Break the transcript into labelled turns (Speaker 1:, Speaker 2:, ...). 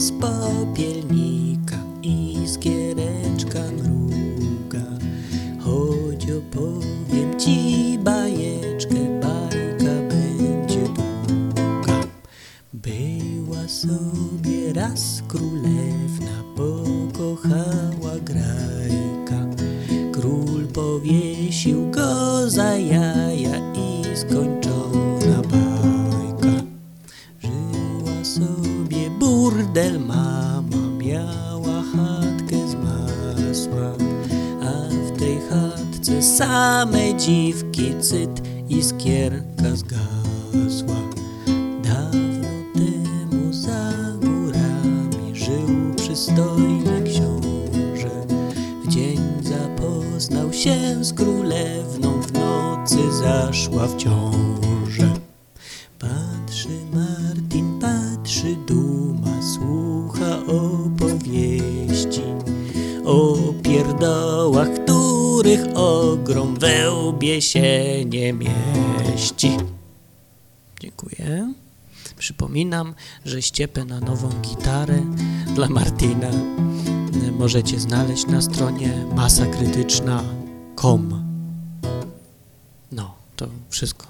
Speaker 1: z popielnika iskiereczka mruga. Chodź opowiem ci bajeczkę, bajka będzie długa. Była sobie raz królewna, pokochała grajka. Król powiesił go za jaja i skończona bajka. Żyła sobie burdel mama, miała chatkę z masła, a w tej chatce same dziwki, cyt i skierka zgasła. Dawno temu za górami żył przystojny książę. W dzień zapoznał się z królewną, w nocy zaszła w ciążę. Słucha opowieści o pierdołach, których ogrom we łbie się nie mieści. Dziękuję. Przypominam, że ściepę na nową gitarę dla Martina możecie znaleźć na stronie masakrytyczna.com. No, to wszystko.